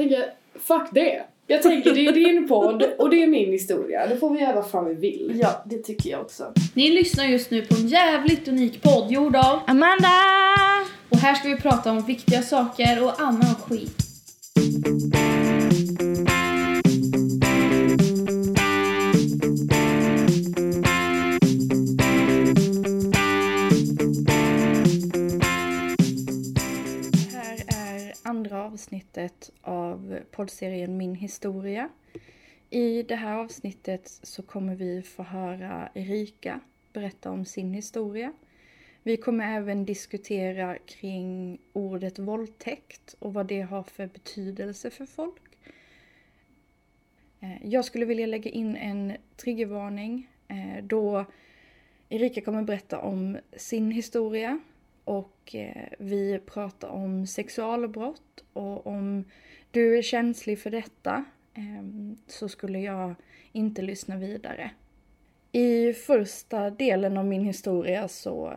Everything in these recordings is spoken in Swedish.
tänker, fuck det. Jag tänker det är din podd och det är min historia. Då får vi göra vad fan vi vill. Ja, det tycker jag också. Ni lyssnar just nu på en jävligt unik podd gjord av Amanda! och här ska vi prata om viktiga saker och annan skit. Här är andra avsnittet av poddserien Min historia. I det här avsnittet så kommer vi få höra Erika berätta om sin historia. Vi kommer även diskutera kring ordet våldtäkt och vad det har för betydelse för folk. Eh, jag skulle vilja lägga in en triggervarning eh, då Erika kommer berätta om sin historia och eh, vi pratar om sexualbrott och om du är känslig för detta ehm, så skulle jag inte lyssna vidare. I första delen av min historia så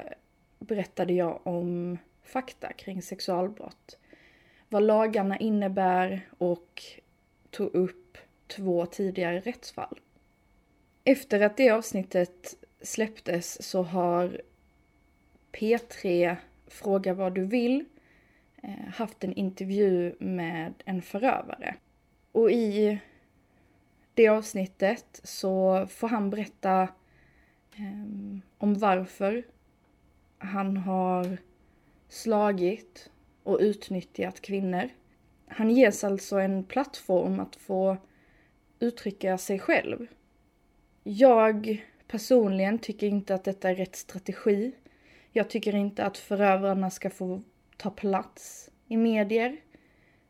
berättade jag om fakta kring sexualbrott. Vad lagarna innebär och tog upp två tidigare rättsfall. Efter att det avsnittet släpptes så har P3 Fråga vad du vill Eh, haft en intervju med en förövare. Och i det avsnittet så får han berätta eh, om varför han har slagit och utnyttjat kvinnor. Han ges alltså en plattform att få uttrycka sig själv. Jag personligen tycker inte att detta är rätt strategi. Jag tycker inte att förövarna ska få ta plats i medier.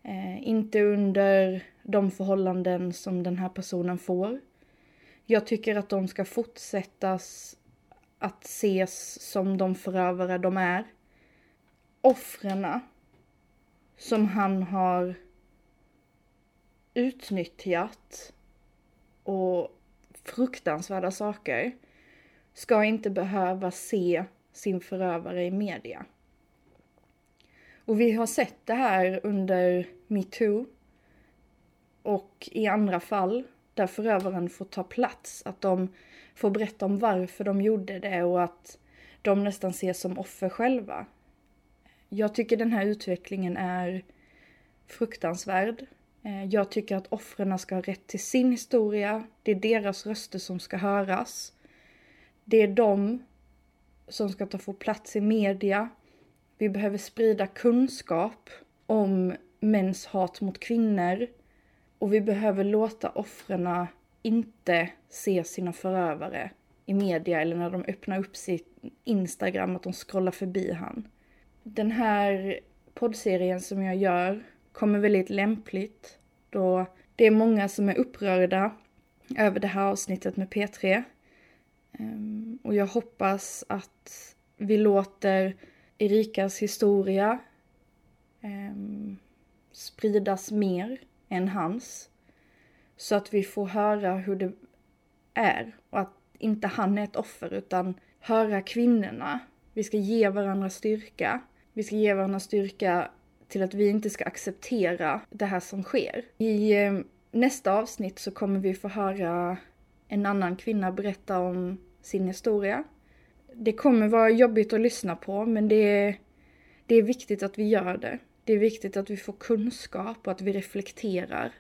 Eh, inte under de förhållanden som den här personen får. Jag tycker att de ska fortsättas att ses som de förövare de är. Offren som han har utnyttjat och fruktansvärda saker ska inte behöva se sin förövare i media. Och vi har sett det här under metoo och i andra fall där förövaren får ta plats, att de får berätta om varför de gjorde det och att de nästan ses som offer själva. Jag tycker den här utvecklingen är fruktansvärd. Eh, jag tycker att offren ska ha rätt till sin historia. Det är deras röster som ska höras. Det är de som ska ta få plats i media. Vi behöver sprida kunskap om mäns hat mot kvinnor. Och vi behöver låta offren inte se sina förövare i media eller när de öppnar upp sitt Instagram att de scrollar förbi han. Den här poddserien som jag gör kommer väldigt lämpligt då det är många som är upprörda över det här avsnittet med P3. Ehm, och jag hoppas att vi låter Erikas historia eh, spridas mer än hans. Så att vi får höra hur det är och att inte han är ett offer utan höra kvinnorna. Vi ska ge varandra styrka. Vi ska ge varandra styrka till att vi inte ska acceptera det här som sker. I eh, nästa avsnitt så kommer vi få höra en annan kvinna berätta om sin historia. Det kommer vara jobbigt att lyssna på men det är, det är viktigt att vi gör det. Det är viktigt att vi får kunskap och att vi reflekterar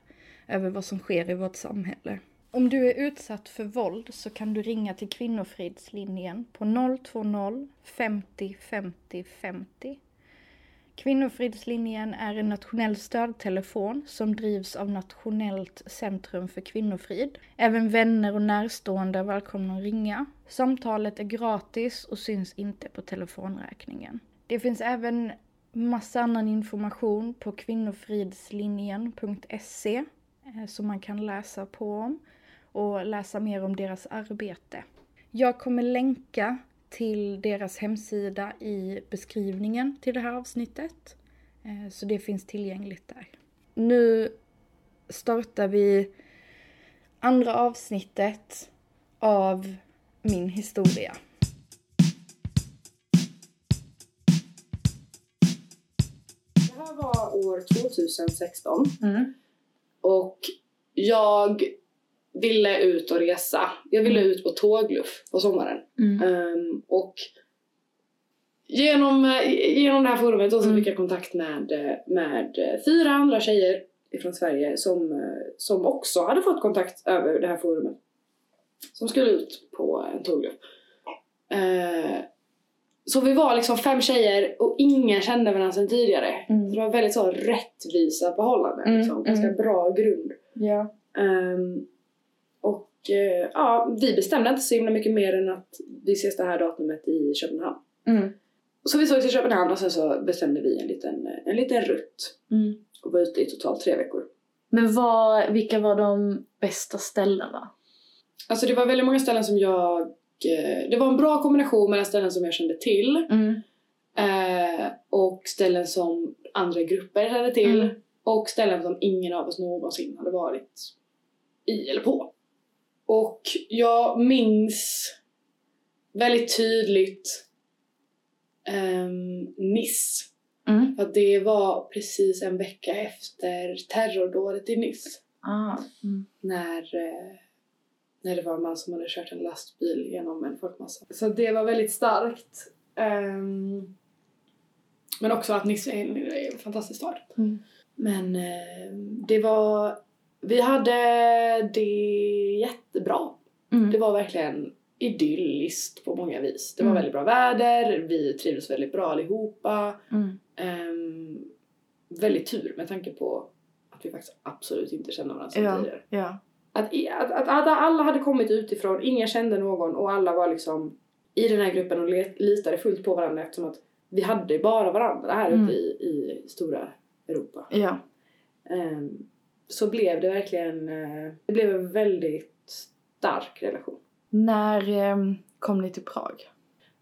över vad som sker i vårt samhälle. Om du är utsatt för våld så kan du ringa till Kvinnofridslinjen på 020 50 50 50. Kvinnofridslinjen är en nationell stödtelefon som drivs av Nationellt centrum för kvinnofrid. Även vänner och närstående är välkomna att ringa. Samtalet är gratis och syns inte på telefonräkningen. Det finns även massa annan information på kvinnofridslinjen.se eh, som man kan läsa på om och läsa mer om deras arbete. Jag kommer länka till deras hemsida i beskrivningen till det här avsnittet. Eh, Så det finns tillgängligt där. Nu startar vi andra avsnittet av min historia. Det här var år 2016. Mm. Och jag ville ut och resa. Jag ville ut på tågluff på sommaren. Mm. Ehm, och genom, eh, genom det här forumet så Mm. fick jag kontakt med, med fyra andra tjejer från Sverige som, som också hade fått kontakt över det här forumet. Som skulle ut på en tågluff. Eh, så vi var liksom fem tjejer och ingen kände varandra sedan tidigare. Mm. Så det var väldigt så rättvisa förhållanden. Mm, Liksom. Ganska mm. bra grund. Ja. Ehm, och eh, ja, vi bestämde inte så himla mycket mer än att vi ses det här datumet i Köpenhamn. Mm. Så vi såg till Köpenhamn och sen så bestämde vi en liten, en liten rutt Mm. och var ute i totalt tre veckor. Men vad, vilka var de bästa ställena? Alltså det var väldigt många ställen som jag... eh, Det var en bra kombination mellan ställen som jag kände till Mm. eh, och ställen som andra grupper kände till Mm. och ställen som ingen av oss någonsin hade varit i eller på. Och jag minns väldigt tydligt um, Nice. Mm. För att det var precis en vecka efter terrordådet i Nice. Ah. Mm. När, eh, när det var en man som hade kört en lastbil genom en folkmassa. Så det var väldigt starkt. Ehm, men också att Nice är en, en fantastisk stad. Mm. Men eh, det var... Vi hade det jättebra. Mm. Det var verkligen idylliskt på många vis. Det var Mm. väldigt bra väder, vi trivdes väldigt bra allihopa. Mm. Um, väldigt tur med tanke på att vi faktiskt absolut inte kände varandra sedan Ja. tidigare. Ja. Att, att, att, att alla hade kommit utifrån, ingen kände någon och alla var liksom i den här gruppen och litade fullt på varandra eftersom att vi hade bara varandra här Mm. uppe i, i stora Europa. Ja. Ehm, så blev det verkligen, eh, det blev en väldigt stark relation. När ehm, kom ni till Prag?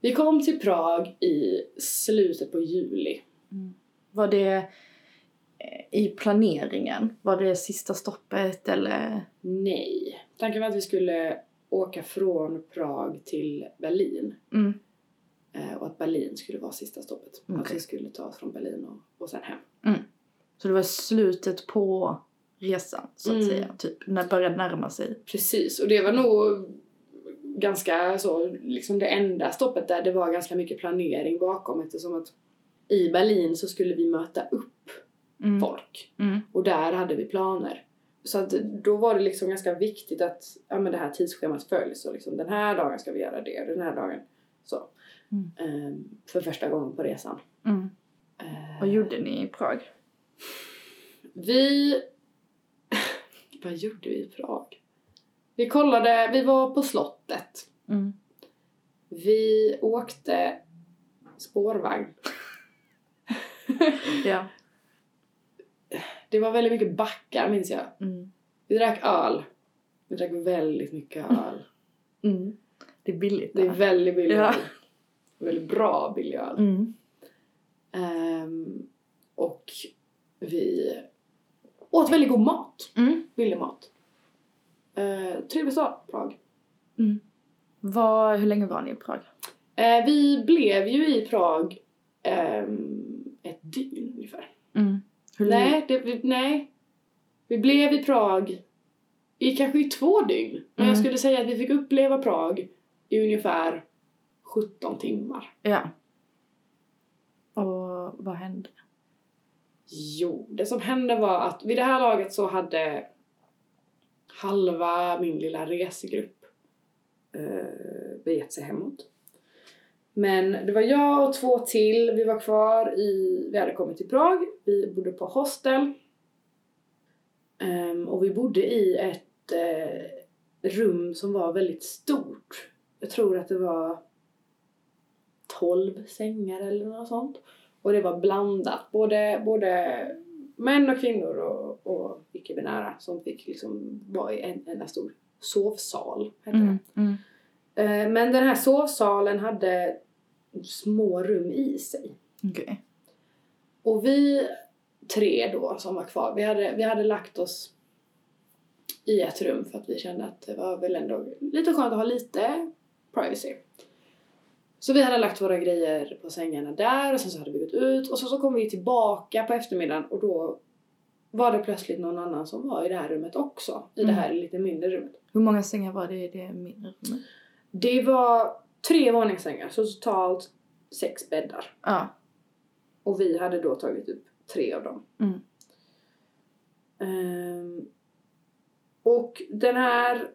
Vi kom till Prag i slutet på juli. Var det eh, i planeringen? Var det sista stoppet eller? Nej. Tanken var att vi skulle åka från Prag till Berlin. Mm. eh, Och att Berlin skulle vara sista stoppet. Mm, Att vi skulle ta oss från Berlin och, och sen hem. Så det var slutet på resan så att Mm. säga. Typ när det började närma sig. Precis, och det var nog ganska så, liksom det enda stoppet där det var ganska mycket planering bakom eftersom att i Berlin så skulle vi möta upp Mm. folk Mm. och där hade vi planer. Så att då var det liksom ganska viktigt att ja, men det här tidsschemat följs och liksom den här dagen ska vi göra det och den här dagen så. Mm. Ehm, för första gången på resan. Mm. Eh, Vad gjorde ni i Prag? Vi... Vad gjorde vi i Prag? Vi kollade, vi var på slottet. Mm. Vi åkte spårvagn. Ja. Det var väldigt mycket backar minns jag. Mm. Vi drack öl. Vi drack väldigt mycket öl. Mm. Det är billigt Det är väldigt billig Ja. Väldigt bra billig öl. Ehm, och vi åt väldigt god mat. Mm. Billig mat. Uh, trevlig stad, Prag. Mm. Vad, hur länge var ni i Prag? Eh, vi blev ju i Prag ehm, ett dygn ungefär. Mm. Nej, det, vi, nej. Vi blev i Prag i kanske i två dygn. Men jag Mm. skulle säga att vi fick uppleva Prag i ungefär 17 timmar. Ja. Och vad hände? Jo, det som hände var att vid det här laget så hade halva min lilla resegrupp eh, begett sig hemåt. Men det var jag och två till, vi var kvar i, vi hade kommit till Prag, vi bodde på hostel. Um, och vi bodde i ett eh, rum som var väldigt stort. Jag tror att det var 12 sängar eller något sånt. Och det var blandat, både, både män och kvinnor och, och icke-binära som fick liksom vara i en enda stor sovsal. Hette det. Mm. Mm. Eh, Men den här sovsalen hade små rum i sig. Okej. Och vi tre då som var kvar, vi hade, vi hade lagt oss i ett rum för att vi kände att det var väl ändå lite skönt att ha lite privacy. Så vi hade lagt våra grejer på sängarna där och sen så hade vi gått ut och så, så kom vi tillbaka på eftermiddagen och då var det plötsligt någon annan som var i det här rummet också. I det Mm. här lite mindre rummet. Hur många sängar var det i det mindre rummet? Det var tre våningssängar, så totalt sex bäddar. Ja. Och vi hade då tagit upp tre av dem. Mm. Ehm, och den här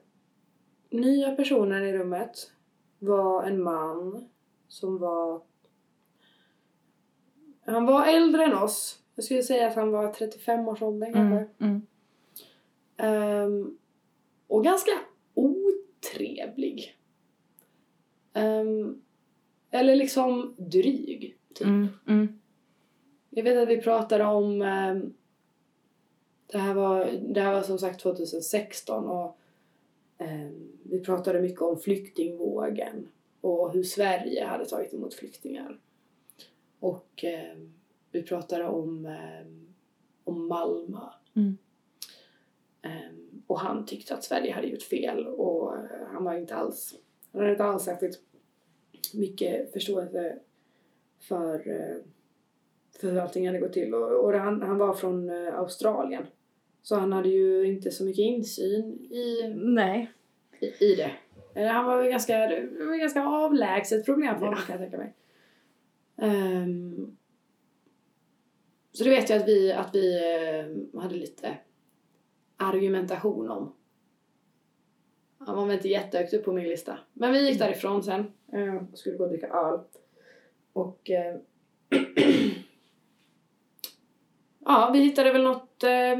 nya personen i rummet var en man som var... Han var äldre än oss. Jag skulle säga att han var 35-årsåldern kanske. Mm. Mm. Ehm, och ganska otrevlig. Ehm, eller liksom dryg, typ. Mm. Mm. Jag vet att vi pratade om... ehm, det, här var, det här var som sagt 2016 och vi pratade mycket om flyktingvågen och hur Sverige hade tagit emot flyktingar. Och ehm, vi pratade om, ehm, om Malmö. Mm. Ehm, och han tyckte att Sverige hade gjort fel och eh, han var inte alls, han hade inte alls särskilt mycket förståelse för, eh, för hur allting hade gått till. Och, och han, han var från eh, Australien. Så han hade ju inte så mycket insyn i, Nej. i, i det. Eh, Han var väl ganska, det var väl ganska avlägset problem för honom kan jag tänka mig. Ehm, så det vet jag att vi, att vi eh, hade lite argumentation om. Han var väl inte jättehögt upp på min lista. Men vi gick därifrån sen eh, och skulle gå och dricka öl. Och eh, ja, vi hittade väl något eh,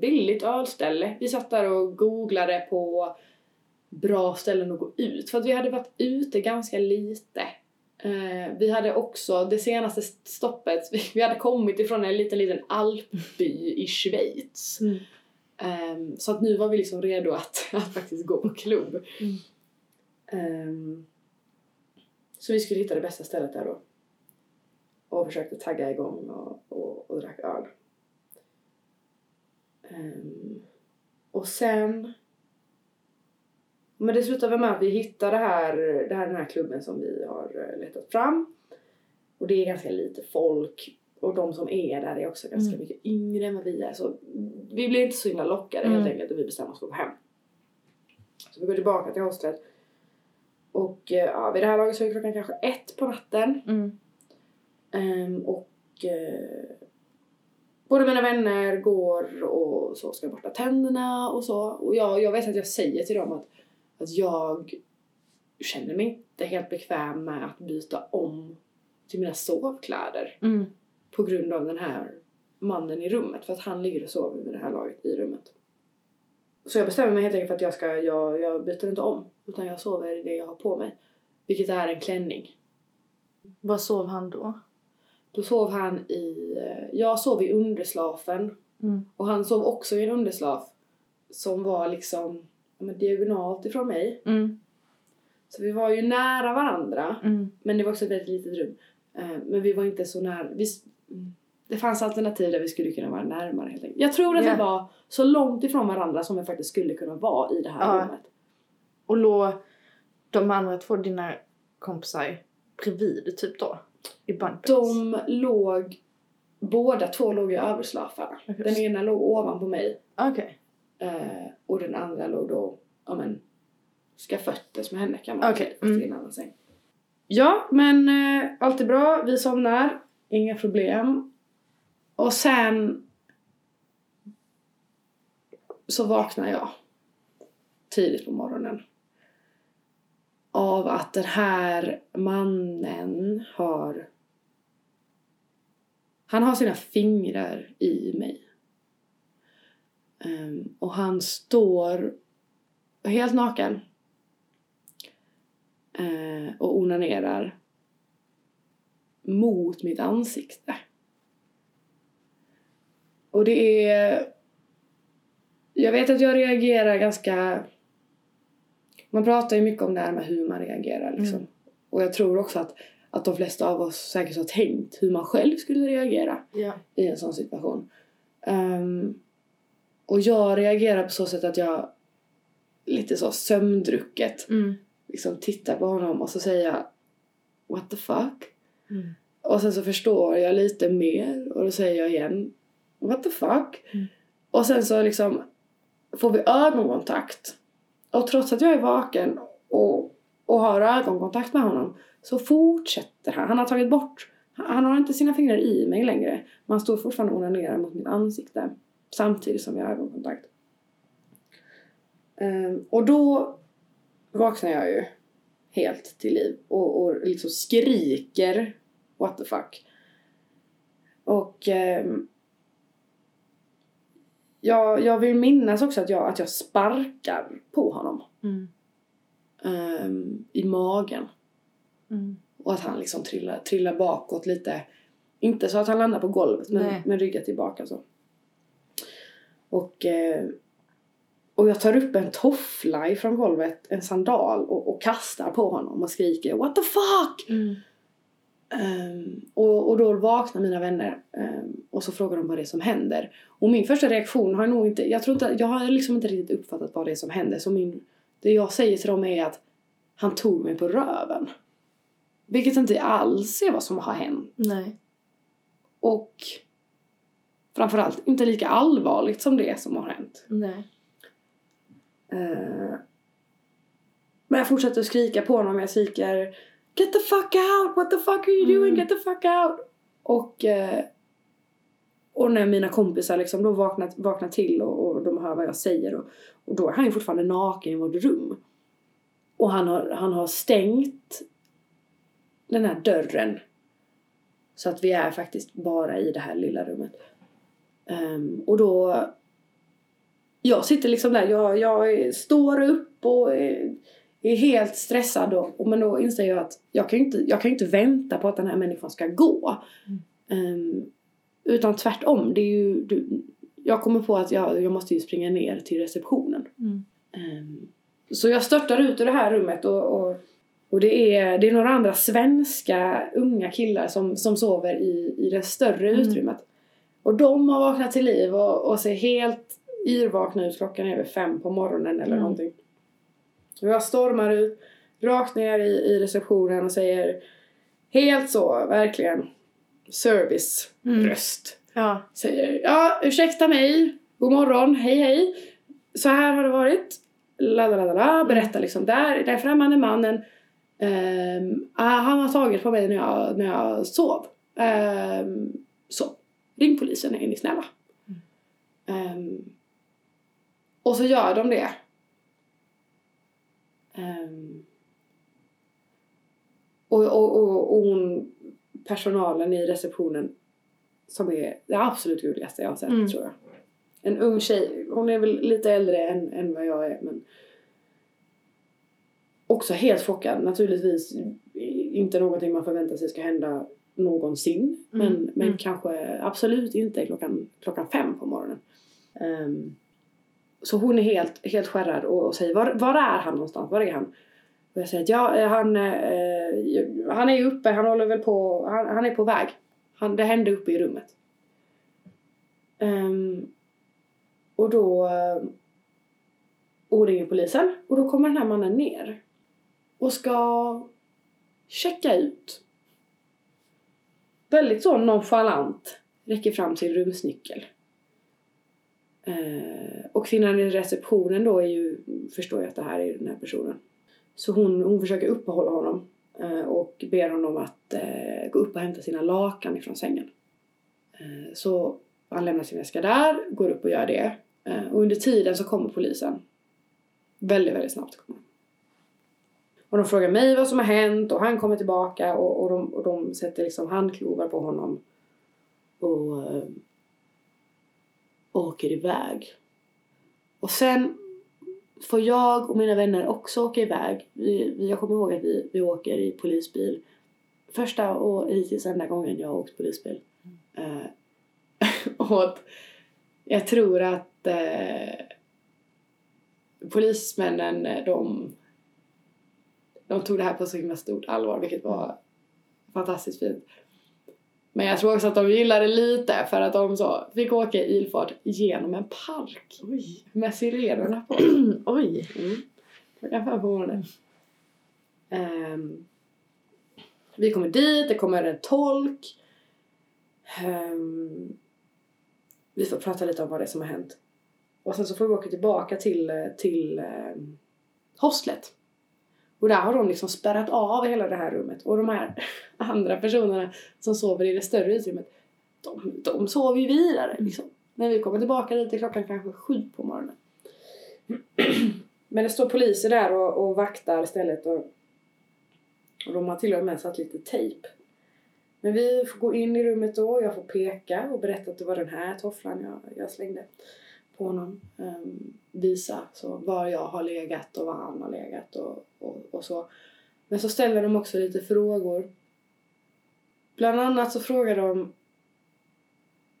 billigt ölställe. Vi satt där och googlade på bra ställen att gå ut. För att vi hade varit ute ganska lite. Eh, vi hade också det senaste stoppet, vi, hade kommit ifrån en liten, liten alpby i Schweiz. Mm. Ehm, så att nu var vi liksom redo att, att faktiskt gå på klubb. Mm. Ehm, så vi skulle hitta det bästa stället där då. Och försökte tagga igång och, och, och drack öl. Ehm, och sen... Men det slutade med att vi hittade här, det här, den här klubben som vi har eh, letat fram. Och det är ganska lite folk. Och de som är där är också ganska Mm. mycket yngre än vad vi är. Så vi blev inte så himla lockade Mm. helt enkelt och vi bestämde oss för att gå hem. Så vi går tillbaka till hostlet. Och eh, ja, vid det här laget så är klockan kanske ett på natten. Mm. Ehm, och eh, både mina vänner går och så ska borsta tänderna och så. Och jag, jag vet att jag säger till dem att, att jag känner mig inte helt bekväm med att byta om till mina sovkläder Mm. på grund av den här mannen i rummet. För att han ligger och sover med det här laget i rummet. Så jag bestämmer mig helt enkelt för att jag ska, jag, jag byter inte om. Utan jag sover i det jag har på mig. Vilket är en klänning. Vad sov han då? Då sov han i, jag sov i underslafen. Mm. Och han sov också i en underslaf. Som var liksom ja, men diagonalt ifrån mig. Mm. Så vi var ju nära varandra. Mm. Men det var också ett väldigt litet rum. Eh, Men vi var inte så nära. Vi, mm, det fanns alternativ där vi skulle kunna vara närmare helt enkelt. Jag tror att Ja. vi var så långt ifrån varandra som vi faktiskt skulle kunna vara i det här Ja. rummet. Och låg de andra två dina kompisar bredvid typ då? I bunkers? De låg, båda två låg i överslafarna. Okej. Den ena låg ovanpå mig Okej. Eh, och den andra låg då, ja men, skaföttes med henne kan man Okej, säga, mm. i en annan säng. Ja, men eh, allt är bra. Vi somnar. Inga problem. Och sen så vaknar jag tidigt på morgonen av att den här mannen har han har sina fingrar i mig. Ehm, och han står helt naken eh, och onanerar mot mitt ansikte. Och det är... Jag vet att jag reagerar ganska... Man pratar ju mycket om det här med hur man reagerar liksom. Mm. Och jag tror också att, att de flesta av oss säkert har tänkt hur man själv skulle reagera Ja. i en sån situation. Ehm, och jag reagerar på så sätt att jag lite så sömndrucket Mm. liksom tittar på honom och så säger jag What the fuck? Mm. Och sen så förstår jag lite mer och då säger jag igen what the fuck? Mm. Och sen så liksom får vi ögonkontakt. Och trots att jag är vaken och, och har ögonkontakt med honom så fortsätter han. Han har tagit bort, han har inte sina fingrar i mig längre. Men han står fortfarande och onanerar mot mitt ansikte samtidigt som vi har ögonkontakt. Ehm, och då vaknar jag ju helt till liv och, och liksom skriker what the fuck. Och ehm, jag, jag vill minnas också att jag, att jag sparkar på honom Mm. ehm, i magen. Mm. Och att han liksom trillar, trillar bakåt lite. Inte så att han landar på golvet men, Nej. men ryggar tillbaka så. Och, eh, och jag tar upp en toffla ifrån golvet, en sandal och, och kastar på honom och skriker What the fuck! Mm. Ehm, och, och då vaknar mina vänner ehm, och så frågar de vad det är som händer. Och min första reaktion har jag nog inte, jag tror inte, jag har liksom inte riktigt uppfattat vad det är som händer. Så min, det jag säger till dem är att han tog mig på röven. Vilket inte alls är vad som har hänt. Nej. Och framförallt inte lika allvarligt som det som har hänt. Nej. Eh, men jag fortsätter att skrika på honom. Jag skriker Get the fuck out! What the fuck are you doing? Mm. Get the fuck out! Och, eh, och när mina kompisar liksom då vaknar, vaknar till och, och de hör vad jag säger och, och då är han ju fortfarande naken i vårt rum. Och han har, han har stängt den här dörren. Så att vi är faktiskt bara i det här lilla rummet. Ehm, och då jag sitter liksom där, jag, jag står upp och är, är helt stressad och, men då inser jag att jag kan ju inte, jag kan inte vänta på att den här människan ska gå. Ehm, utan tvärtom, det är ju, du, jag kommer på att jag, jag måste ju springa ner till receptionen. Mm. Ehm, så jag störtar ut ur det här rummet och, och, och det, är, det är några andra svenska unga killar som, som sover i, i det större Mm. utrymmet. Och de har vaknat till liv och, och ser helt yrvakna ut. Klockan är väl fem på morgonen eller Mm. någonting. Och jag stormar ut rakt ner i, i receptionen och säger helt så, verkligen service Mm. Ja. Säger ja, ursäkta mig, god morgon, hej hej. Så här har det varit. La, la, la. Berättar liksom, där, den främmande mannen ah, han har tagit på mig när jag, när jag sov. Ehm, så, ring polisen är ni snälla. Ehm, och så gör de det. Ehm, och, och, och, och hon, personalen i receptionen som är det absolut gulligaste jag har sett Mm. tror jag. En ung tjej, hon är väl lite äldre än, än vad jag är men också helt chockad. Naturligtvis inte någonting man förväntar sig ska hända någonsin. Mm. Men, men Mm. kanske absolut inte klockan, klockan fem på morgonen. Ehm, så hon är helt, helt skärrad och, och säger var, var är han någonstans? Var är han? Och jag säger att ja, eh, han, eh, han är uppe, han håller väl på, han, han är på väg. Han, det hände uppe i rummet. Ehm, och då och ringer polisen och då kommer den här mannen ner och ska checka ut. Väldigt så nonchalant räcker fram sin rumsnyckel. Eh, och kvinnan i receptionen då är ju, förstår jag att det här är den här personen. Så hon, hon försöker uppehålla honom eh, och ber honom att eh, gå upp och hämta sina lakan ifrån sängen. Eh, så han lämnar sin väska där, går upp och gör det. Eh, och under tiden så kommer polisen. Väldigt, väldigt snabbt kommer. Och de frågar mig vad som har hänt och han kommer tillbaka och, och, de, och de sätter liksom handklovar på honom. Och eh, åker iväg. Och sen får jag och mina vänner också åka iväg. Vi, jag kommer ihåg att vi, vi åker i polisbil. Första och hittills enda gången jag har åkt polisbil. Eh, och att jag tror att eh, polismännen de, de tog det här på så himla stort allvar vilket var fantastiskt fint. Men jag tror också att de gillade lite för att de så fick åka i ilfart genom en park Oj. med sirenerna på. Oj. Mm. Klockan fem på morgonen. Ehm, vi kommer dit, det kommer en tolk. Ehm, vi får prata lite om vad det är som har hänt. Och sen så får vi åka tillbaka till, eh, till eh, hostlet. Och där har de liksom spärrat av hela det här rummet. Och de här andra personerna som sover i det större utrymmet, de, de sover ju vidare liksom. När vi kommer tillbaka dit klockan kanske sju på morgonen. Men det står poliser där och, och vaktar stället och, och de har till och med satt lite tejp. Men vi får gå in i rummet då och jag får peka och berätta att det var den här tofflan jag, jag slängde på honom. Ehm, visa så var jag har legat och var han har legat och, och, och så. Men så ställer de också lite frågor. Bland annat så frågar de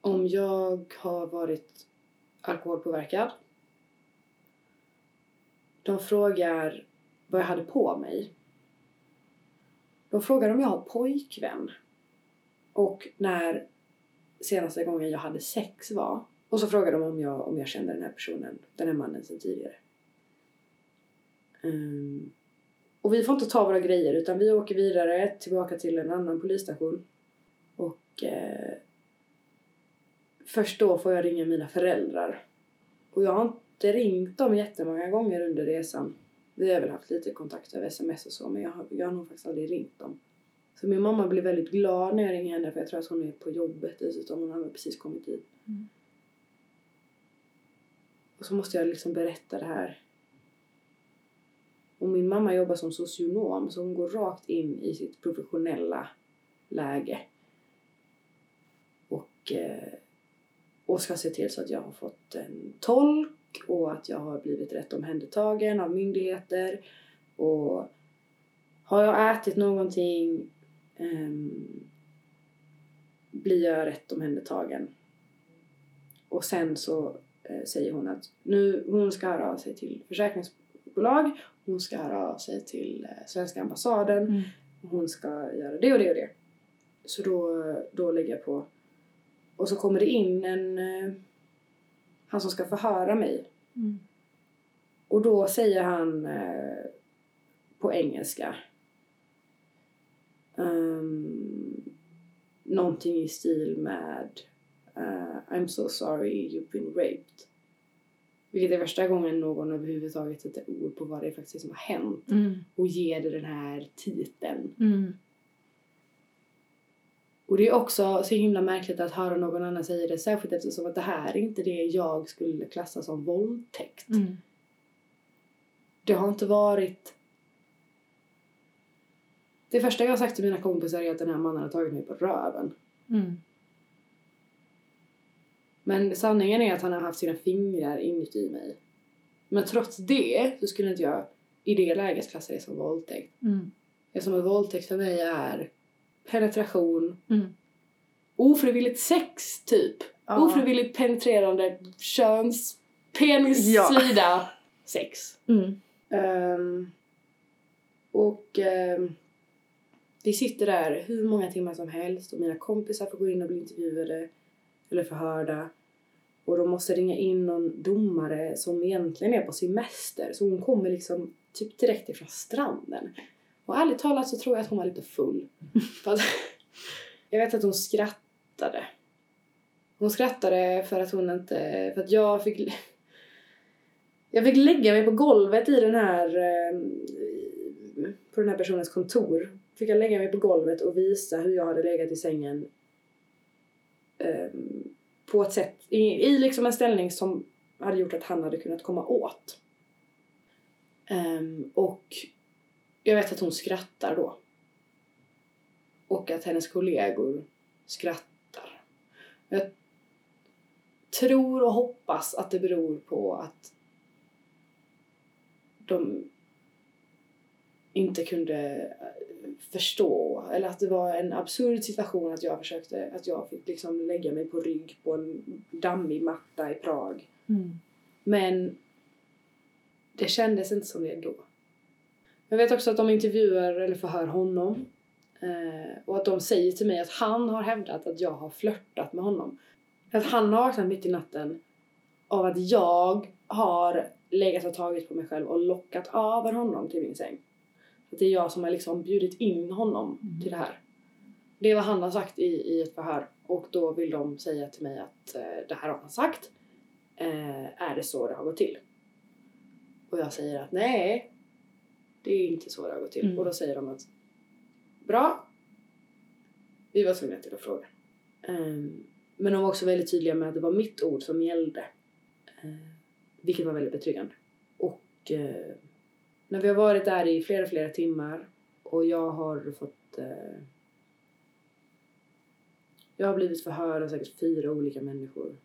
om jag har varit alkoholpåverkad. De frågar vad jag hade på mig. De frågar om jag har pojkvän. Och när senaste gången jag hade sex var. Och så frågar de om jag, om jag kände den här personen, den här mannen sen tidigare. Um, och vi får inte ta våra grejer utan vi åker vidare tillbaka till en annan polisstation. Och eh, först då får jag ringa mina föräldrar. Och jag har inte ringt dem jättemånga gånger under resan. Vi har väl haft lite kontakt över sms och så men jag har, jag har nog faktiskt aldrig ringt dem. Så min mamma blir väldigt glad när jag ringer henne för jag tror att hon är på jobbet dessutom. Hon har precis kommit dit. Mm. Och så måste jag liksom berätta det här. Och min mamma jobbar som socionom så hon går rakt in i sitt professionella läge. Och, eh, och ska se till så att jag har fått en tolk och att jag har blivit rätt omhändertagen av myndigheter. Och har jag ätit någonting um, blir jag rätt omhändertagen. Och sen så säger hon att nu, hon ska höra av sig till försäkringsbolag, hon ska höra av sig till eh, svenska ambassaden, Mm. hon ska göra det och det och det. Så då, då lägger jag på. Och så kommer det in en, eh, han som ska förhöra mig. Mm. Och då säger han eh, på engelska um, någonting i stil med uh, I'm so sorry you've been raped. Vilket är första gången någon överhuvudtaget sätter ord på vad det är faktiskt som har hänt Mm. och ger det den här titeln. Mm. Och det är också så himla märkligt att höra någon annan säga det, särskilt eftersom att det här är inte det jag skulle klassa som våldtäkt. Mm. Det har inte varit... Det första jag har sagt till mina kompisar är att den här mannen har tagit mig på röven. Mm. Men sanningen är att han har haft sina fingrar inuti mig. Men trots det så skulle inte jag i det läget klassa det som våldtäkt. Mm. Eftersom en våldtäkt för mig är penetration, Mm. ofrivilligt sex typ. Ja. Ofrivilligt penetrerande köns, penis, Ja. slida, sex. Mm. Ehm, och ehm, vi sitter där hur många timmar som helst och mina kompisar får gå in och bli intervjuade eller förhörda. Och de måste ringa in någon domare som egentligen är på semester. Så hon kommer liksom typ direkt ifrån stranden. Och ärligt talat så tror jag att hon var lite full. Jag vet att hon skrattade. Hon skrattade för att hon inte... För att jag fick... Jag fick lägga mig på golvet i den här... eh, På den här personens kontor. Fick jag lägga mig på golvet och visa hur jag hade legat i sängen. Ehm, på ett sätt, i, i liksom en ställning som hade gjort att han hade kunnat komma åt. Um, och jag vet att hon skrattar då. Och att hennes kollegor skrattar. Jag tror och hoppas att det beror på att de inte kunde eh, förstå eller att det var en absurd situation att jag försökte att jag fick liksom lägga mig på rygg på en dammig matta i Prag. Mm. Men det kändes inte som det då. Jag vet också att de intervjuar eller förhör honom. Eh, och att de säger till mig att han har hävdat att jag har flörtat med honom. Att han har vaknat mitt i natten av att jag har legat och tagit på mig själv och lockat över honom till min säng. Att det är jag som har liksom bjudit in honom Mm. till det här. Det är vad han har sagt i, i ett förhör. Och då vill de säga till mig att eh, det här har han sagt. Eh, är det så det har gått till? Och jag säger att nej, det är inte så det har gått till. Mm. Och då säger de att bra, vi var tvungna till att fråga. Ehm, men de var också väldigt tydliga med att det var mitt ord som gällde. Eh, vilket var väldigt betryggande. Och eh, när vi har varit där i flera, flera timmar och jag har fått... Eh, jag har blivit förhörd av säkert fyra olika människor.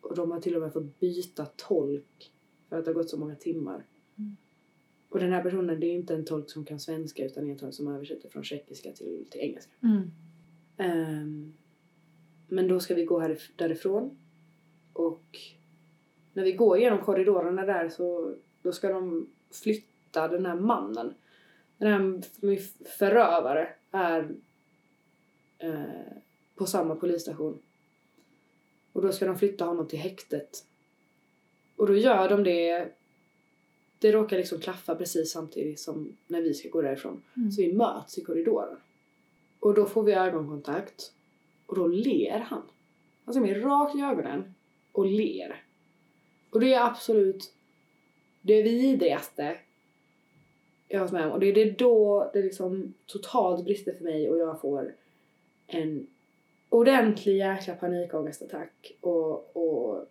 Och de har till och med fått byta tolk för att det har gått så många timmar. Mm. Och den här personen, det är inte en tolk som kan svenska utan en tolk som översätter från tjeckiska till, till engelska. Mm. Ehm, men då ska vi gå härif- därifrån. Och när vi går genom korridorerna där så då ska de flytta den här mannen. Den här förövare är eh, på samma polisstation. Och då ska de flytta honom till häktet. Och då gör de det. Det råkar liksom klaffa precis samtidigt som när vi ska gå därifrån. Mm. Så vi möts i korridoren. Och då får vi ögonkontakt. Och då ler han. Han ser mig rakt i ögonen och ler. Och det är absolut det vidrigaste jag har varit med om. Och det är det då det liksom totalt brister för mig och jag får en ordentlig jäkla panikångestattack och, och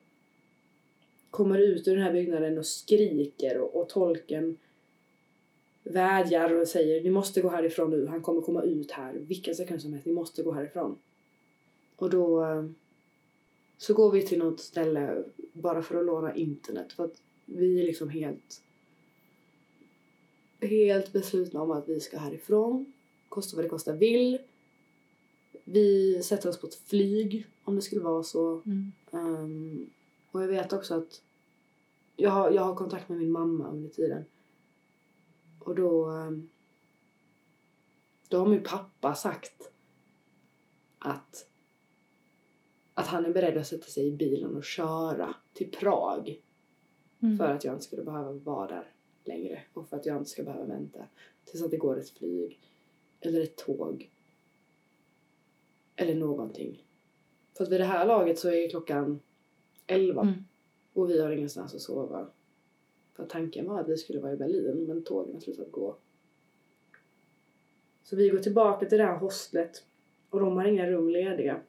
kommer ut ur den här byggnaden och skriker och, och tolken vädjar och säger ni måste gå härifrån nu, han kommer komma ut här vilken sekund som helst, ni måste gå härifrån. Och då eh, så går vi till något ställe bara för att låna internet för att vi är liksom helt helt beslutna om att vi ska härifrån, kosta vad det kosta vill. Vi sätter oss på ett flyg om det skulle vara så. Mm. Ehm, och jag vet också att jag har, jag har kontakt med min mamma under tiden. Och då, ehm, då har min pappa sagt att, att han är beredd att sätta sig i bilen och köra till Prag Mm. för att jag inte skulle behöva vara där längre och för att jag inte ska behöva vänta tills att det går ett flyg eller ett tåg eller någonting. För att vid det här laget så är klockan 11 Mm. och vi har ingenstans att sova. För tanken var att vi skulle vara i Berlin men tågen har slutat gå. Så vi går tillbaka till det här hostlet och de har inga rum lediga.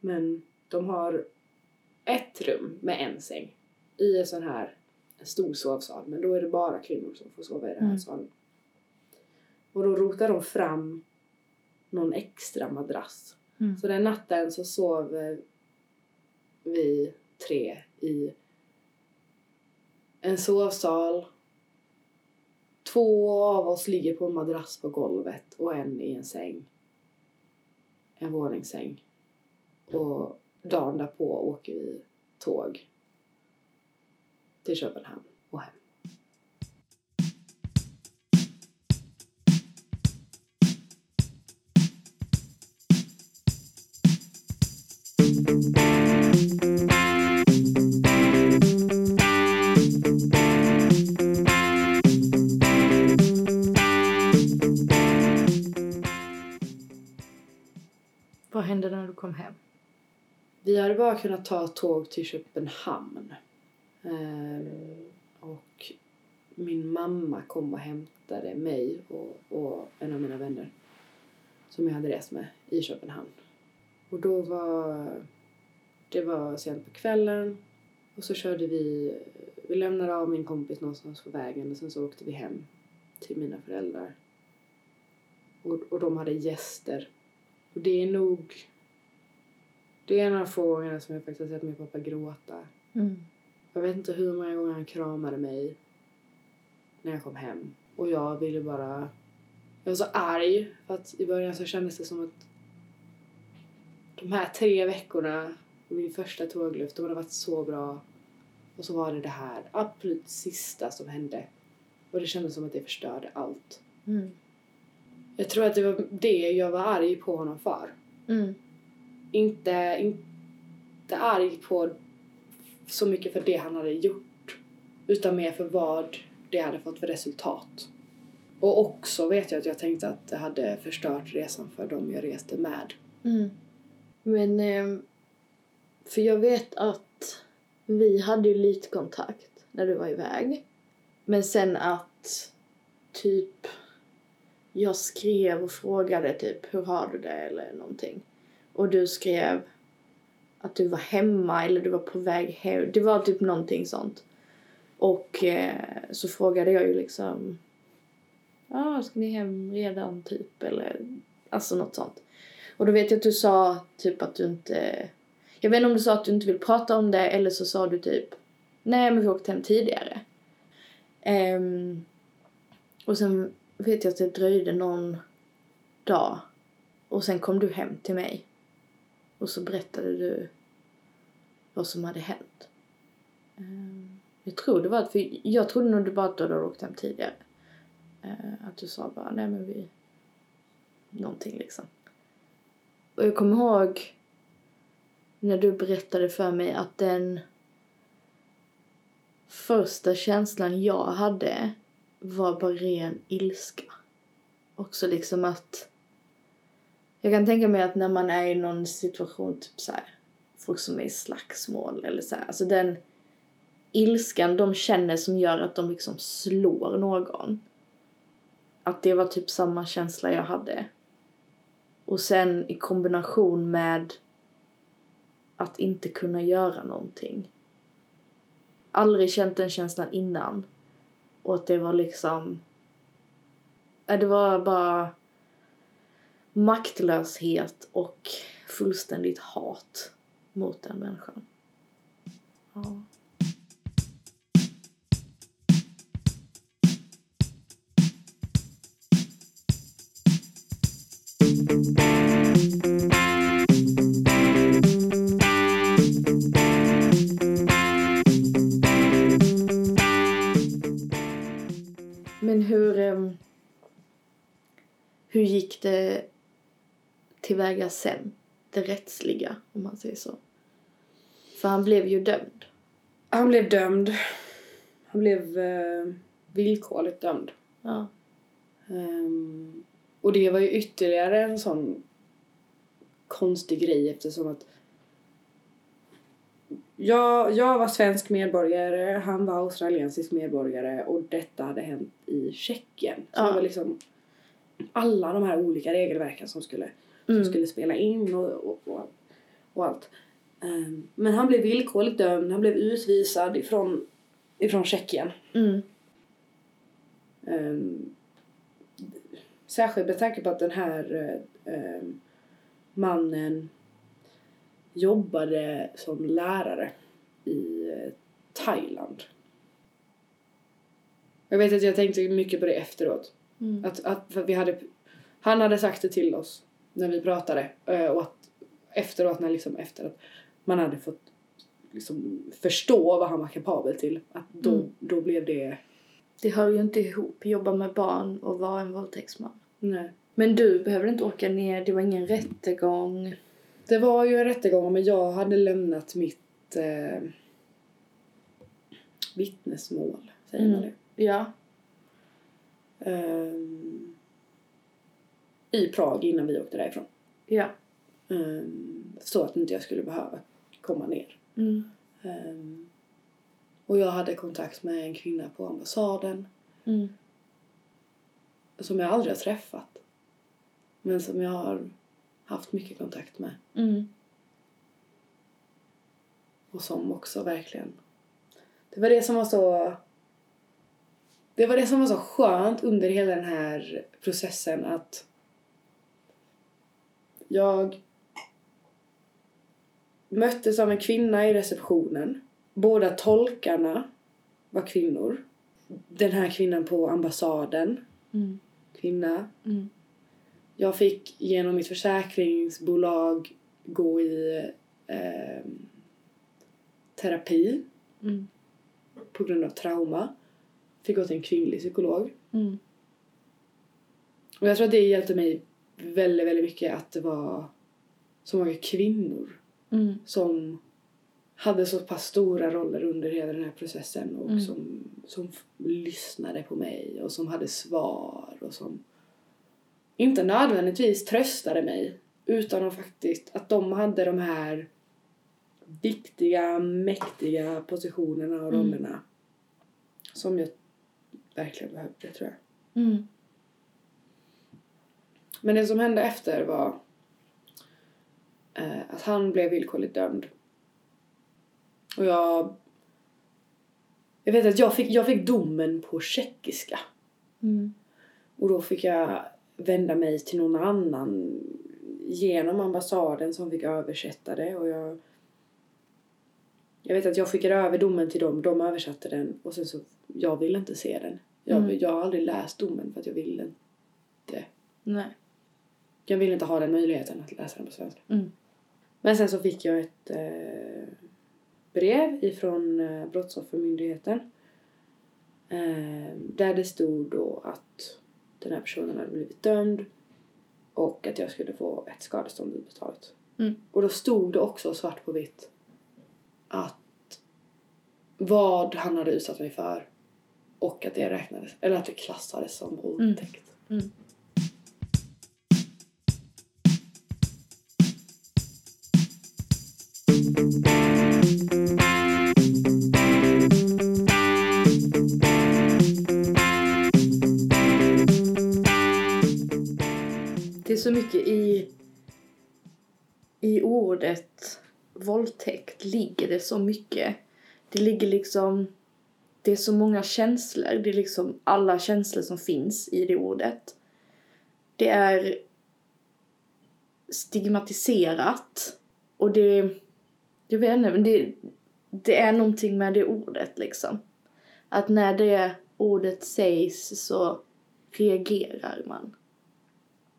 Men de har ett rum med en säng i en sån här en stor sovsal men då är det bara kvinnor som får sova i den här Mm. salen. Och då rotar de fram någon extra madrass. Mm. Så den natten så sov vi tre i en sovsal. Två av oss ligger på en madrass på golvet och en i en säng. En våningssäng. Och dagen därpå åker vi tåg till Köpenhamn och hem. Vad hände när du kom hem? Vi hade bara kunnat ta tåg till Köpenhamn. Um, och min mamma kom och hämtade mig och, och en av mina vänner som jag hade rest med i Köpenhamn. Och då var det var sent på kvällen och så körde vi, vi lämnade av min kompis någonstans på vägen och sen så åkte vi hem till mina föräldrar. Och, och de hade gäster. Och det är nog det är en av få gångerna som jag faktiskt har sett min pappa gråta. Mm. Jag vet inte hur många gånger han kramade mig när jag kom hem. Och jag ville bara... Jag var så arg för att i början så kändes det som att de här tre veckorna min första tågluft, de hade varit så bra. Och så var det det här absolut sista som hände. Och det kändes som att det förstörde allt. Mm. Jag tror att det var det jag var arg på honom för. Mm. inte, inte arg på så mycket för det han hade gjort utan mer för vad det hade fått för resultat. Och också vet jag att jag tänkte att det hade förstört resan för dem jag reste med. Mm. Men, ehm, för jag vet att vi hade ju lite kontakt när du var iväg. Men sen att typ jag skrev och frågade typ hur har du det eller någonting. Och du skrev att du var hemma eller du var på väg hem. Det var typ någonting sånt. Och eh, så frågade jag ju liksom Ja, ah, ska ni hem redan typ eller alltså något sånt. Och då vet jag att du sa typ att du inte jag vet inte om du sa att du inte vill prata om det eller så sa du typ nej men vi åkte hem tidigare. Um, och sen vet jag att det dröjde någon dag och sen kom du hem till mig och så berättade du vad som hade hänt. Ehm, jag tror det var att, för jag trodde nog du bara att du hade åkt hem tidigare. Ehm, att du sa bara, nej men vi, någonting liksom. Och jag kommer ihåg när du berättade för mig att den första känslan jag hade var bara ren ilska. Också liksom att jag kan tänka mig att när man är i någon situation, typ så här, folk som är i slagsmål eller så här, alltså den ilskan de känner som gör att de liksom slår någon. Att det var typ samma känsla jag hade. Och sen i kombination med att inte kunna göra någonting. Aldrig känt den känslan innan. Och att det var liksom... Äh, det var bara maktlöshet och fullständigt hat mot den människan. Ja. Men hur... ehm, hur gick det tillväga sen? Det rättsliga, om man säger så. För han blev ju dömd. Han blev dömd. Han blev eh, villkorligt dömd. Ja. Ehm, och det var ju ytterligare en sån konstig grej eftersom att jag, jag var svensk medborgare, han var australiensisk medborgare och detta hade hänt i Tjeckien. Så Ja. det var liksom alla de här olika regelverken som skulle, som Mm. skulle spela in och, och, och, och allt. Ehm, men han blev villkorligt dömd, han blev utvisad ifrån, ifrån Tjeckien. Mm. Um, särskilt med tanke på att den här ehm, mannen jobbade som lärare i eh, Thailand. Jag vet att jag tänkte mycket på det efteråt. Mm. Att, att vi hade, han hade sagt det till oss när vi pratade eh, och att efteråt, när liksom efter att man hade fått liksom förstå vad han var kapabel till, att då, Mm. då blev det Det hör ju inte ihop. Jobba med barn och vara en våldtäktsman. nej. Men du behövde inte åka ner. Det var ingen rättegång. Det var ju en rättegång men jag hade lämnat mitt eh, vittnesmål, säger man Mm. det? Ja. Ehm, I Prag innan vi åkte därifrån. Ja. Um, så att inte jag skulle behöva komma ner. Mm. Ehm, och jag hade kontakt med en kvinna på ambassaden Mm. som jag aldrig har träffat. Men som jag har haft mycket kontakt med. Mm. Och som också verkligen... Det var det som var så... Det var det som var så skönt under hela den här processen att jag möttes av en kvinna i receptionen. Båda tolkarna var kvinnor. Den här kvinnan på ambassaden, Mm. kvinna. Mm. Jag fick genom mitt försäkringsbolag gå i eh, terapi Mm. på grund av trauma. Fick gå till en kvinnlig psykolog. Mm. Och jag tror att det hjälpte mig väldigt, väldigt mycket att det var så många kvinnor Mm. som hade så pass stora roller under hela den här processen och Mm. som, som lyssnade på mig och som hade svar och som inte nödvändigtvis tröstade mig utan att faktiskt att de hade de här viktiga, mäktiga positionerna och Mm. rollerna som jag verkligen behövde tror jag. Mm. Men det som hände efter var eh, att han blev villkorligt dömd. Och jag... Jag vet att jag fick, jag fick domen på tjeckiska. Mm. Och då fick jag vända mig till någon annan genom ambassaden som fick översätta det. Och jag, jag vet att jag skickade över domen till dem, de översatte den och sen så, jag ville inte se den. Jag, Mm. jag har aldrig läst domen för att jag ville inte. Nej. Jag ville inte ha den möjligheten att läsa den på svenska. Mm. Men sen så fick jag ett eh, brev ifrån eh, Brottsoffermyndigheten. Eh, där det stod då att den här personen hade blivit dömd och att jag skulle få ett skadestånd utbetalat. Mm. Och då stod det också svart på vitt att vad han hade utsatt mig för och att det räknades, eller att det klassades som våldtäkt. Mm. Det är så mycket i, i ordet våldtäkt ligger det så mycket. Det ligger liksom, det är så många känslor. Det är liksom alla känslor som finns i det ordet. Det är stigmatiserat och det, jag vet inte, men det, det är någonting med det ordet liksom. Att när det ordet sägs så reagerar man.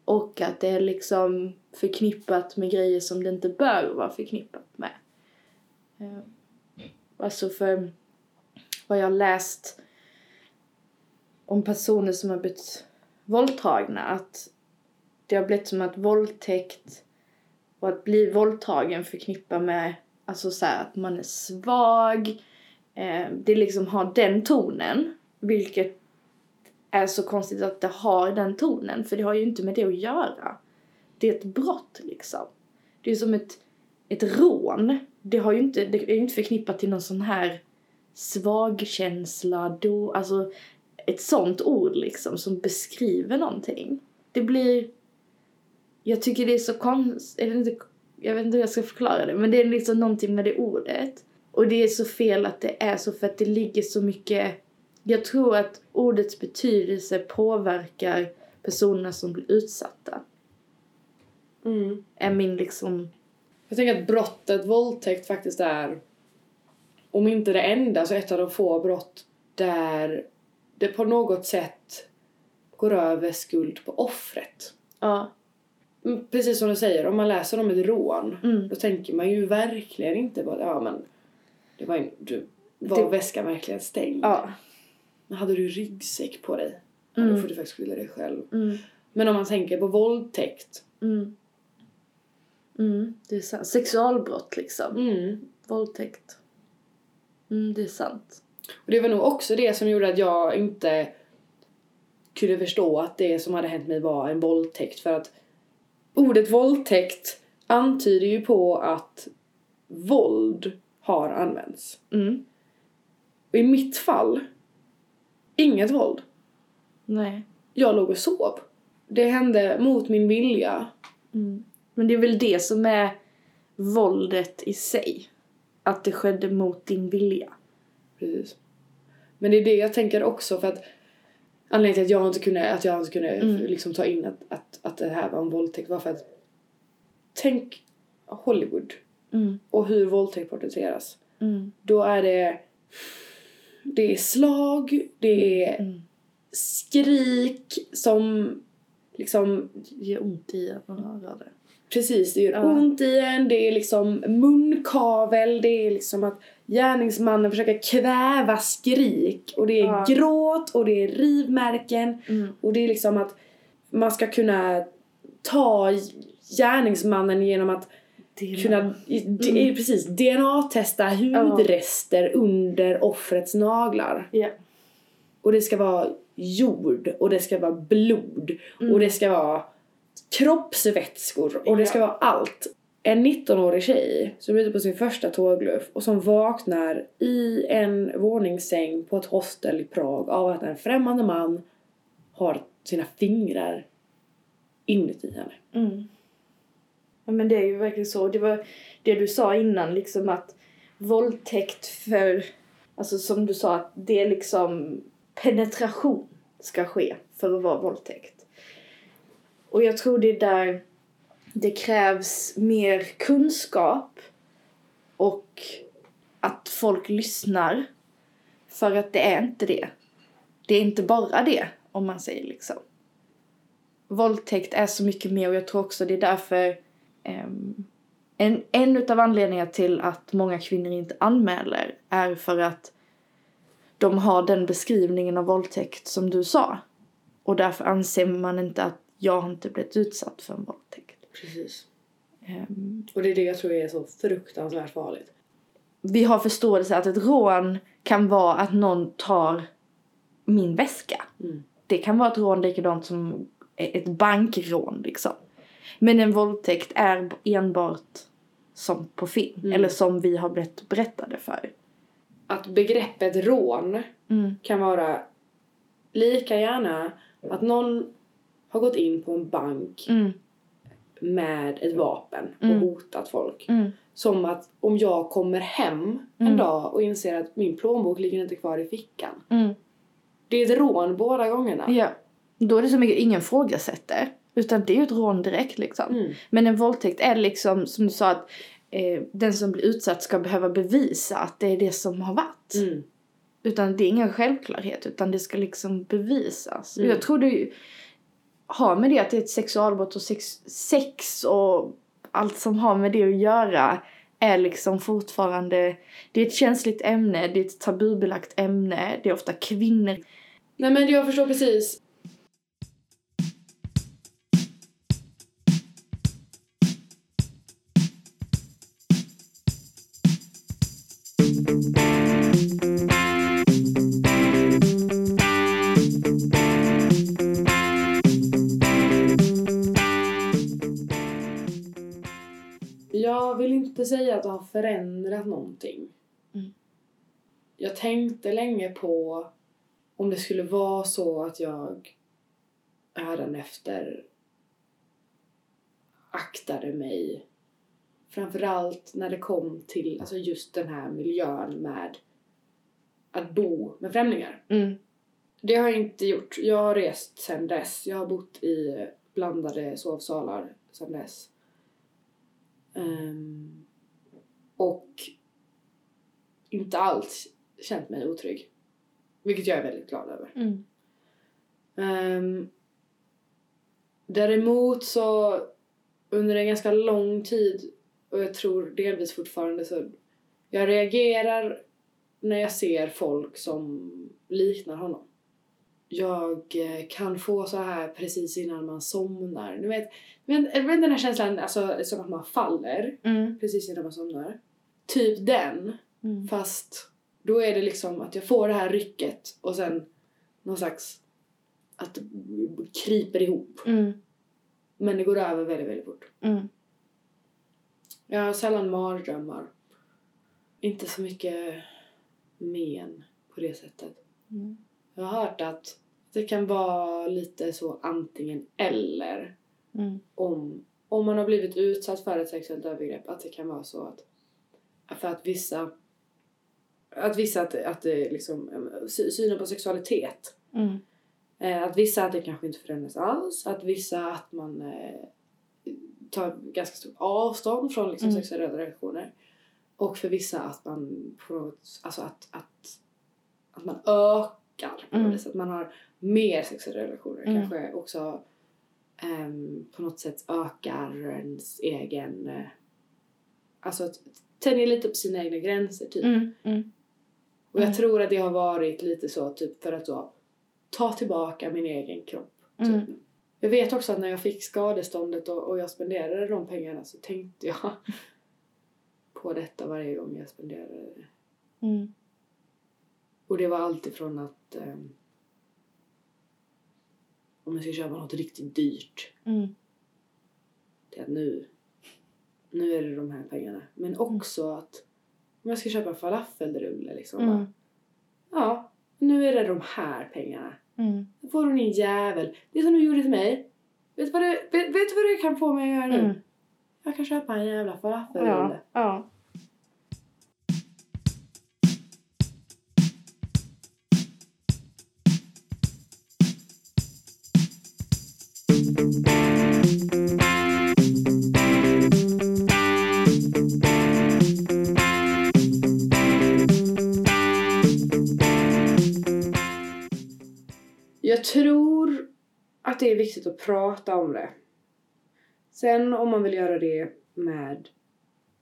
Och att det är liksom förknippat med grejer som det inte bör vara förknippat med. Eh, alltså för vad jag har läst om personer som har blivit våldtagna att det har blivit som att våldtäkt och att bli våldtagen förknippar med alltså så här, att man är svag. Eh, det liksom har den tonen, vilket är så konstigt att det har den tonen, för det har ju inte med det att göra. Det är ett brott liksom. Det är som ett, ett rån. Det, har ju inte, det är ju inte förknippat till någon sån här svagkänsla, då, alltså ett sånt ord liksom som beskriver någonting. Det blir... Jag tycker det är så konstigt, inte, jag vet inte hur jag ska förklara det, men det är liksom någonting med det ordet. Och det är så fel att det är så för att det ligger så mycket jag tror att ordets betydelse påverkar personerna som blir utsatta. Mm. Är min liksom... Jag tänker att brottet våldtäkt faktiskt är, om inte det enda, så ett av de få brott där det på något sätt går över skuld på offret. Ja. Mm, Precis som du säger, om man läser om ett rån, Mm. då tänker man ju verkligen inte bara, ja men, det var, en, du, var Det- väskan verkligen stängd? Ja. Men hade du ryggsäck på dig? Ja, Mm. då får du faktiskt skylla dig själv. Mm. Men om man tänker på våldtäkt, Mm. Mm, det är sant. Sexualbrott liksom. mm. Våldtäkt. Det är sant. Och det var nog också det som gjorde att jag inte kunde förstå att det som hade hänt mig var en våldtäkt. För att ordet våldtäkt antyder ju på att våld har använts. Mm. Och i mitt fall, inget våld. Nej. Jag låg och sov. Det hände mot min vilja. Mm. Men det är väl det som är våldet i sig. Att det skedde mot din vilja. Precis. Men det är det jag tänker också för att anledningen till att jag inte kunde, att jag inte kunde Mm. liksom ta in att, att, att det här var en våldtäkt var för att tänk Hollywood Mm. och hur våldtäkt porträtteras. Mm. Då är det det är slag, det är Mm. skrik som liksom Det gör ont i att man höra det. Precis, det gör Ja. ont i en, det är liksom munkavel, det är liksom att gärningsmannen försöker kväva skrik och det är Ja. gråt och det är rivmärken Mm. och det är liksom att man ska kunna ta gärningsmannen genom att DNA. kunna det är precis DNA-testa hudrester under offrets naglar. Ja. Och det ska vara jord och det ska vara blod och det ska vara kroppsvätskor och det ska vara allt. En 19-årig tjej som är ute på sin första tågluff och som vaknar i en våningssäng på ett hostel i Prag av att en främmande man har sina fingrar inuti henne. Mm. Ja men det är ju verkligen så. Det var det du sa innan liksom att våldtäkt för, alltså som du sa att det är liksom penetration ska ske för att vara våldtäkt. Och jag tror det är där det krävs mer kunskap och att folk lyssnar. För att det är inte det. Det är inte bara det, om man säger liksom. Våldtäkt är så mycket mer och jag tror också det är därför um, en, en utav anledningarna till att många kvinnor inte anmäler är för att de har den beskrivningen av våldtäkt som du sa. Och därför anser man inte att jag har inte blivit utsatt för en våldtäkt. Precis. Ehm, Och det är det jag tror är så fruktansvärt farligt. vi har förståelse att ett rån kan vara att någon tar min väska. Mm. Det kan vara ett rån likadant som ett bankrån liksom. Men en våldtäkt är enbart som på film. Mm. Eller som vi har blivit berättade för. Att begreppet rån Mm. kan vara lika gärna att någon har gått in på en bank Mm. Med ett vapen och Mm. hotat folk. Mm. Som att om jag kommer hem en Mm. dag och inser att min plånbok ligger inte kvar i fickan. Mm. Det är ett rån båda gångerna. Ja. Då är det så mycket ingen frågasätter. Utan det är ju ett rån direkt liksom. Mm. Men en våldtäkt är liksom som du sa att eh, den som blir utsatt ska behöva bevisa att det är det som har varit. Mm. Utan det är ingen självklarhet utan det ska liksom bevisas. Mm. Jag tror det har med det att det är ett sexualbrott och sex, sex och allt som har med det att göra är liksom fortfarande, det är ett känsligt ämne, det är ett tabubelagt ämne, det är ofta kvinnor. Nej men jag förstår precis. Inte säga att det har förändrat någonting. Mm. Jag tänkte länge på om det skulle vara så att jag hädanefter aktade mig framförallt när det kom till alltså just den här miljön med att bo med främlingar. Mm. Det har jag inte gjort. Jag har rest sen dess. Jag har bott i blandade sovsalar sen dess. Ehm, och inte alls känt mig otrygg. Vilket jag är väldigt glad över. Mm. Ehm, däremot så under en ganska lång tid och jag tror delvis fortfarande så jag reagerar när jag ser folk som liknar honom. Jag eh, kan få så här precis innan man somnar. Du vet, du vet den här känslan alltså, som att man faller Mm. precis innan man somnar. Typ den. Mm. Fast då är det liksom att jag får det här rycket och sen någon slags att det kryper ihop. Mm. Men det går över väldigt, väldigt fort. Mm. Jag har sällan mardrömmar. Inte så mycket men på det sättet. Mm. Jag har hört att det kan vara lite så antingen eller Mm. om, om man har blivit utsatt för ett sexuellt övergrepp att det kan vara så att för att vissa att vissa att, att det liksom eh, sy- synen på sexualitet Mm. eh, att vissa att det kanske inte förändras alls att vissa att man eh, tar ganska stort avstånd från liksom, Mm. sexuella relationer och för vissa att man på något, alltså att, att, att man ökar på Mm. att man har mer sexuella relationer Mm. kanske också ehm, på något sätt ökar ens egen eh, alltså att tänjer lite på sina egna gränser typ. Mm. Mm. Och jag Mm. tror att det har varit lite så typ för att då ta tillbaka min egen kropp. Typ. Mm. Jag vet också att när jag fick skadeståndet och, och jag spenderade de pengarna så tänkte jag på detta varje gång jag spenderade det. Mm. Och det var alltid från att ehm, om jag ska köpa något riktigt dyrt Mm. till att nu, nu är det de här pengarna. Men också att om jag ska köpa falafelrulle liksom. Mm. bara, Ja, nu är det de här pengarna. Mm. Då får du din jävel. Det som du gjorde till mig. Vet du vad det, vet, vet du vad det kan få mig att göra nu? Mm. Jag kan köpa en jävla falafelrulle. Ja. ja. Jag tror att det är viktigt att prata om det. Sen om man vill göra det med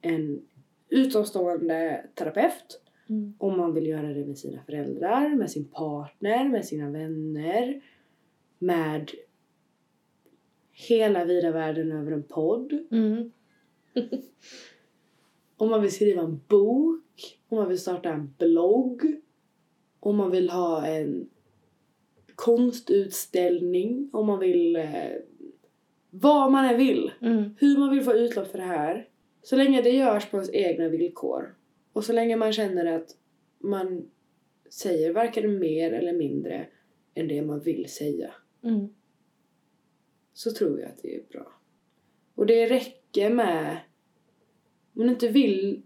en utomstående terapeut, Mm. om man vill göra det med sina föräldrar, med sin partner, med sina vänner, med hela vida världen över en podd. Mm. Om man vill skriva en bok, om man vill starta en blogg, om man vill ha en konstutställning, om man vill... Eh, vad man än vill. Mm. Hur man vill få utlopp för det här. Så länge det görs på ens egna villkor. Och så länge man känner att man säger varken mer eller mindre än det man vill säga. Mm. så tror jag att det är bra. Och det räcker med, om du inte vill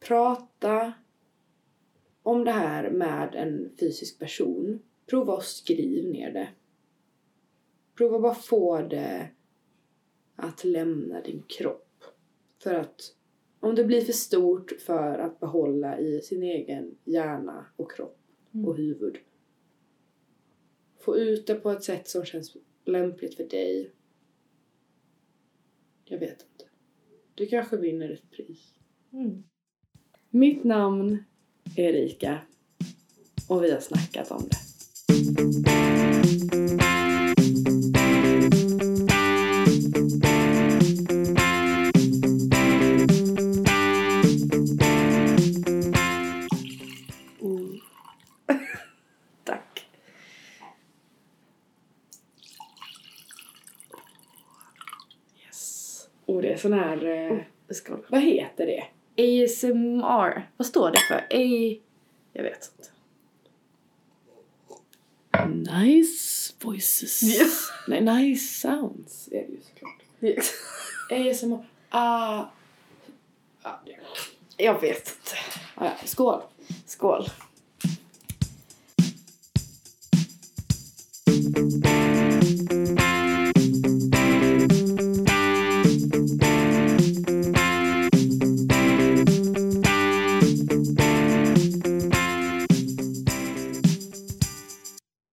prata om det här med en fysisk person, prova att skriv ner det. Prova bara få det att lämna din kropp. För att om det blir för stort för att behålla i sin egen hjärna och kropp och huvud. Få ut det på ett sätt som känns lämpligt för dig. Jag vet inte. Du kanske vinner ett pris. Mm. Mitt namn är Erika och vi har snackat om det. Yes. Och det är sån här... Eh, Skål. vad heter det? ASMR. Vad står det för? A... Jag vet inte. Nice voices. Yeah. Nej, nice sounds är det ju såklart. Yeah. ASMR. Ah. ah Jag vet inte. Ah. Skål. Skål. Skål.